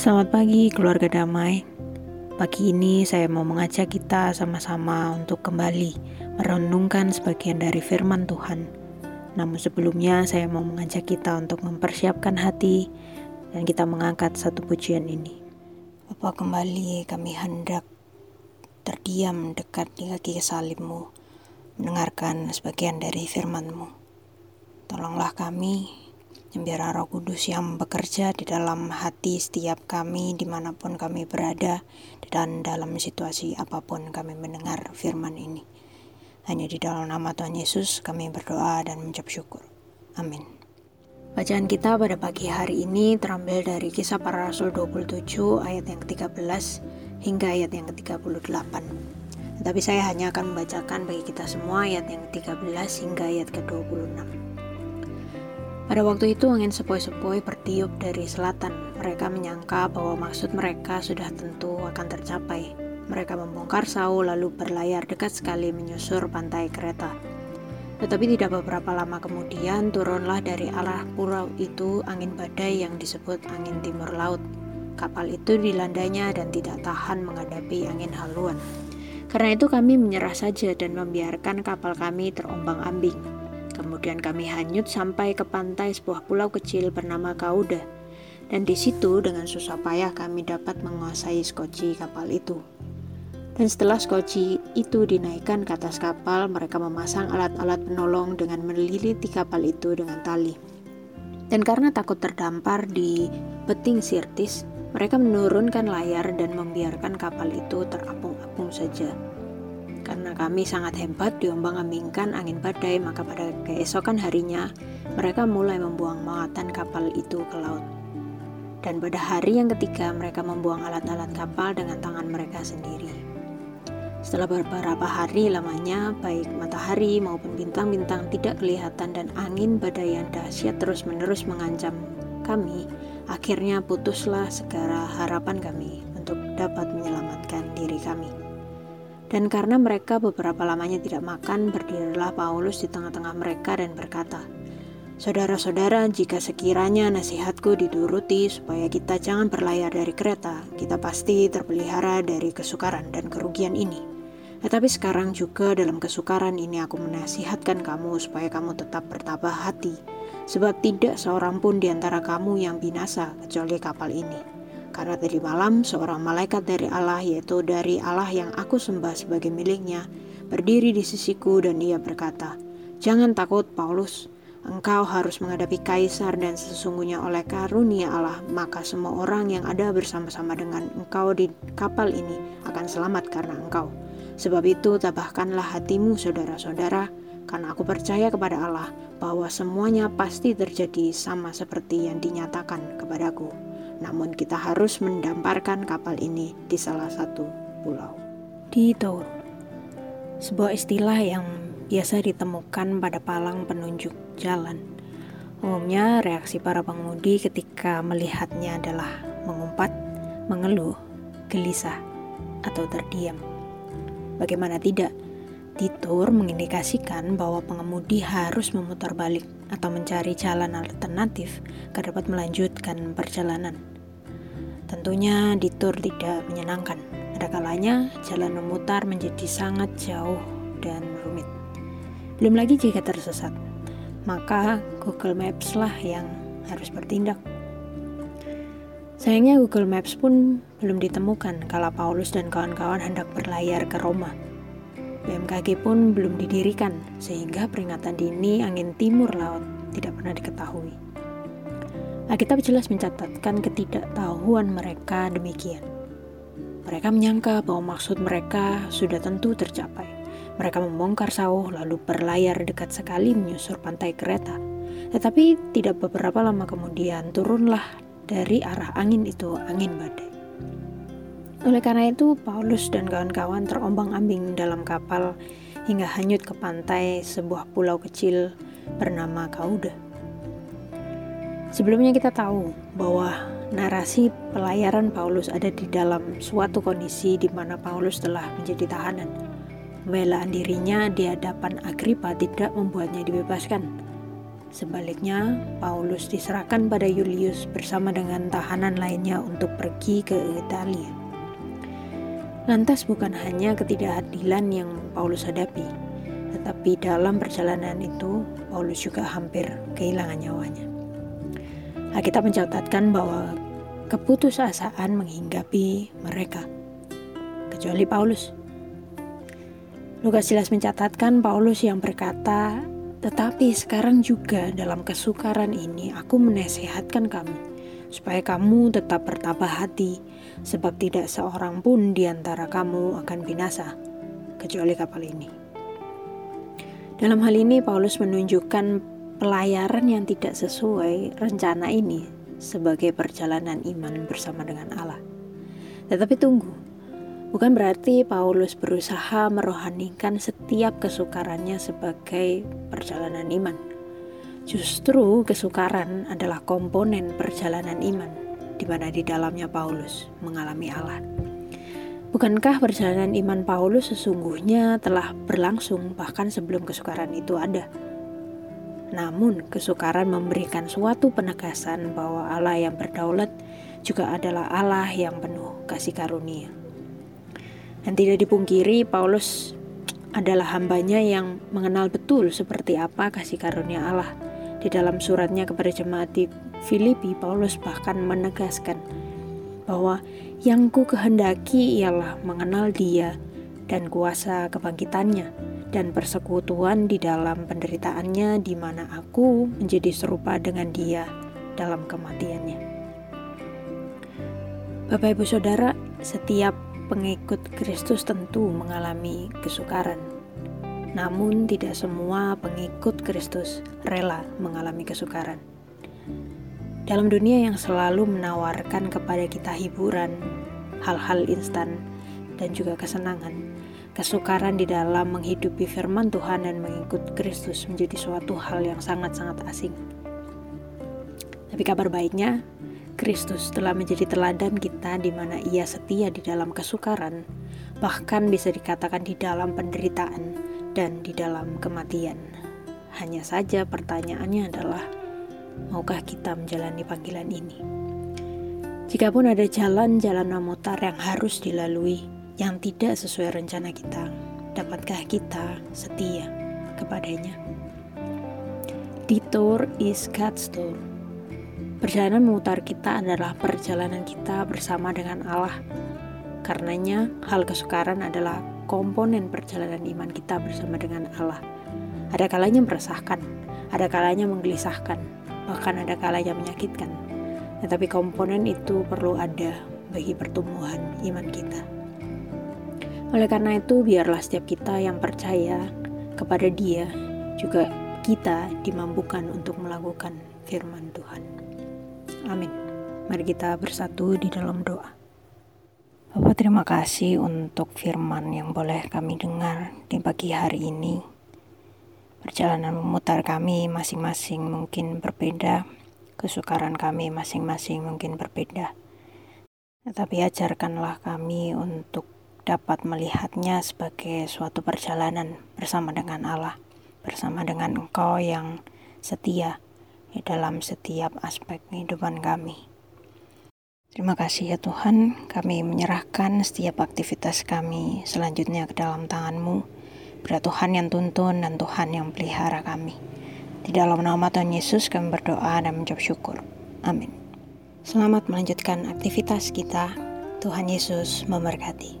Selamat pagi keluarga damai. Pagi ini saya mau mengajak kita sama-sama untuk kembali merenungkan sebagian dari firman Tuhan. Namun sebelumnya saya mau mengajak kita untuk mempersiapkan hati dan kita mengangkat satu pujian ini. Bapa kembali kami hendak terdiam dekat di kaki salibmu, mendengarkan sebagian dari firman-Mu. Tolonglah kami biar roh kudus yang bekerja di dalam hati setiap kami di mana pun kami berada dan dalam situasi apa pun kami mendengar firman ini. Hanya di dalam nama Tuhan Yesus kami berdoa dan mengucap syukur. Amin. Bacaan kita pada pagi hari ini terambil dari kisah para rasul 27 ayat yang ke-13 hingga ayat yang ke-38. Tapi saya hanya akan membacakan bagi kita semua ayat yang ke-13 hingga ayat ke-26. Pada waktu itu angin sepoi-sepoi bertiup dari selatan. Mereka menyangka bahwa maksud mereka sudah tentu akan tercapai. Mereka membongkar sau lalu berlayar dekat sekali menyusur pantai kereta. Tetapi tidak beberapa lama kemudian turunlah dari arah pulau itu angin badai yang disebut angin timur laut. Kapal itu dilandanya dan tidak tahan menghadapi angin haluan. Karena itu kami menyerah saja dan membiarkan kapal kami terombang-ambing. Kemudian kami hanyut sampai ke pantai sebuah pulau kecil bernama Kauda. Dan di situ dengan susah payah kami dapat menguasai skoci kapal itu. Dan setelah skoci itu dinaikkan ke atas kapal, mereka memasang alat-alat penolong dengan meliliti kapal itu dengan tali. Dan karena takut terdampar di beting sirtis, mereka menurunkan layar dan membiarkan kapal itu terapung-apung saja. Karena kami sangat hebat diombang-ambingkan angin badai, maka pada keesokan harinya mereka mulai membuang muatan kapal itu ke laut. Dan pada hari yang ketiga mereka membuang alat-alat kapal dengan tangan mereka sendiri. Setelah beberapa hari lamanya, baik matahari maupun bintang-bintang tidak kelihatan dan angin badai yang dahsyat terus-menerus mengancam kami, akhirnya putuslah segala harapan kami untuk dapat menyelamatkan diri kami. Dan karena mereka beberapa lamanya tidak makan, berdirilah Paulus di tengah-tengah mereka dan berkata, Saudara-saudara, jika sekiranya nasihatku dituruti supaya kita jangan berlayar dari kereta, kita pasti terpelihara dari kesukaran dan kerugian ini. Tetapi sekarang juga dalam kesukaran ini aku menasihatkan kamu supaya kamu tetap bertabah hati, sebab tidak seorang pun di antara kamu yang binasa kecuali kapal ini. Karena tadi malam seorang malaikat dari Allah yaitu dari Allah yang aku sembah sebagai miliknya berdiri di sisiku dan ia berkata, Jangan takut Paulus, engkau harus menghadapi kaisar dan sesungguhnya oleh karunia Allah maka semua orang yang ada bersama-sama dengan engkau di kapal ini akan selamat karena engkau. Sebab itu tabahkanlah hatimu saudara-saudara karena aku percaya kepada Allah bahwa semuanya pasti terjadi sama seperti yang dinyatakan kepadaku namun kita harus mendamparkan kapal ini di salah satu pulau. Di Tour, sebuah istilah yang biasa ditemukan pada palang penunjuk jalan. Umumnya reaksi para pengemudi ketika melihatnya adalah mengumpat, mengeluh, gelisah, atau terdiam. Bagaimana tidak, Titur mengindikasikan bahwa pengemudi harus memutar balik atau mencari jalan alternatif agar dapat melanjutkan perjalanan. Tentunya Titur tidak menyenangkan. Ada kalanya jalan memutar menjadi sangat jauh dan rumit. Belum lagi jika tersesat, maka Google Maps lah yang harus bertindak. Sayangnya Google Maps pun belum ditemukan kala Paulus dan kawan-kawan hendak berlayar ke Roma BMKG pun belum didirikan, sehingga peringatan dini angin timur laut tidak pernah diketahui. Alkitab jelas mencatatkan ketidaktahuan mereka demikian. Mereka menyangka bahwa maksud mereka sudah tentu tercapai. Mereka membongkar sauh lalu berlayar dekat sekali menyusur pantai kereta. Tetapi tidak beberapa lama kemudian turunlah dari arah angin itu angin badai. Oleh karena itu, Paulus dan kawan-kawan terombang-ambing dalam kapal hingga hanyut ke pantai sebuah pulau kecil bernama Kauda. Sebelumnya kita tahu bahwa narasi pelayaran Paulus ada di dalam suatu kondisi di mana Paulus telah menjadi tahanan. Pembelaan dirinya di hadapan Agripa tidak membuatnya dibebaskan. Sebaliknya, Paulus diserahkan pada Julius bersama dengan tahanan lainnya untuk pergi ke Italia. Lantas bukan hanya ketidakadilan yang Paulus hadapi, tetapi dalam perjalanan itu Paulus juga hampir kehilangan nyawanya. Alkitab mencatatkan bahwa keputusasaan menghinggapi mereka, kecuali Paulus. Lukas jelas mencatatkan Paulus yang berkata, tetapi sekarang juga dalam kesukaran ini aku menasehatkan kamu supaya kamu tetap bertabah hati sebab tidak seorang pun di antara kamu akan binasa kecuali kapal ini. Dalam hal ini Paulus menunjukkan pelayaran yang tidak sesuai rencana ini sebagai perjalanan iman bersama dengan Allah. Tetapi tunggu, Bukan berarti Paulus berusaha merohanikan setiap kesukarannya sebagai perjalanan iman. Justru kesukaran adalah komponen perjalanan iman, di mana di dalamnya Paulus mengalami Allah. Bukankah perjalanan iman Paulus sesungguhnya telah berlangsung bahkan sebelum kesukaran itu ada? Namun, kesukaran memberikan suatu penegasan bahwa Allah yang berdaulat juga adalah Allah yang penuh kasih karunia. Dan tidak dipungkiri Paulus adalah hambanya yang mengenal betul seperti apa kasih karunia Allah. Di dalam suratnya kepada jemaat di Filipi, Paulus bahkan menegaskan bahwa yang ku kehendaki ialah mengenal dia dan kuasa kebangkitannya dan persekutuan di dalam penderitaannya di mana aku menjadi serupa dengan dia dalam kematiannya. Bapak Ibu Saudara, setiap pengikut Kristus tentu mengalami kesukaran. Namun, tidak semua pengikut Kristus rela mengalami kesukaran. Dalam dunia yang selalu menawarkan kepada kita hiburan, hal-hal instan, dan juga kesenangan, kesukaran di dalam menghidupi firman Tuhan dan mengikut Kristus menjadi suatu hal yang sangat-sangat asing. Tapi kabar baiknya, Kristus telah menjadi teladan kita di mana ia setia di dalam kesukaran, bahkan bisa dikatakan di dalam penderitaan dan di dalam kematian. Hanya saja pertanyaannya adalah, maukah kita menjalani panggilan ini? Jikapun ada jalan-jalan memutar yang harus dilalui yang tidak sesuai rencana kita, dapatkah kita setia kepadanya? Detour is God's door. Perjalanan memutar kita adalah perjalanan kita bersama dengan Allah. Karenanya, hal kesukaran adalah komponen perjalanan iman kita bersama dengan Allah. Ada kalanya meresahkan, ada kalanya menggelisahkan, bahkan ada kalanya menyakitkan. Tetapi komponen itu perlu ada bagi pertumbuhan iman kita. Oleh karena itu, biarlah setiap kita yang percaya kepada Dia juga kita dimampukan untuk melakukan firman Tuhan. Amin. Mari kita bersatu di dalam doa. Bapak terima kasih untuk firman yang boleh kami dengar di pagi hari ini. Perjalanan memutar kami masing-masing mungkin berbeda, kesukaran kami masing-masing mungkin berbeda. Tetapi ajarkanlah kami untuk dapat melihatnya sebagai suatu perjalanan bersama dengan Allah, bersama dengan Engkau yang setia, di dalam setiap aspek kehidupan kami. Terima kasih ya Tuhan, kami menyerahkan setiap aktivitas kami selanjutnya ke dalam tangan-Mu. Biar Tuhan yang tuntun dan Tuhan yang pelihara kami. Di dalam nama Tuhan Yesus kami berdoa dan mengucap syukur. Amin. Selamat melanjutkan aktivitas kita. Tuhan Yesus memberkati.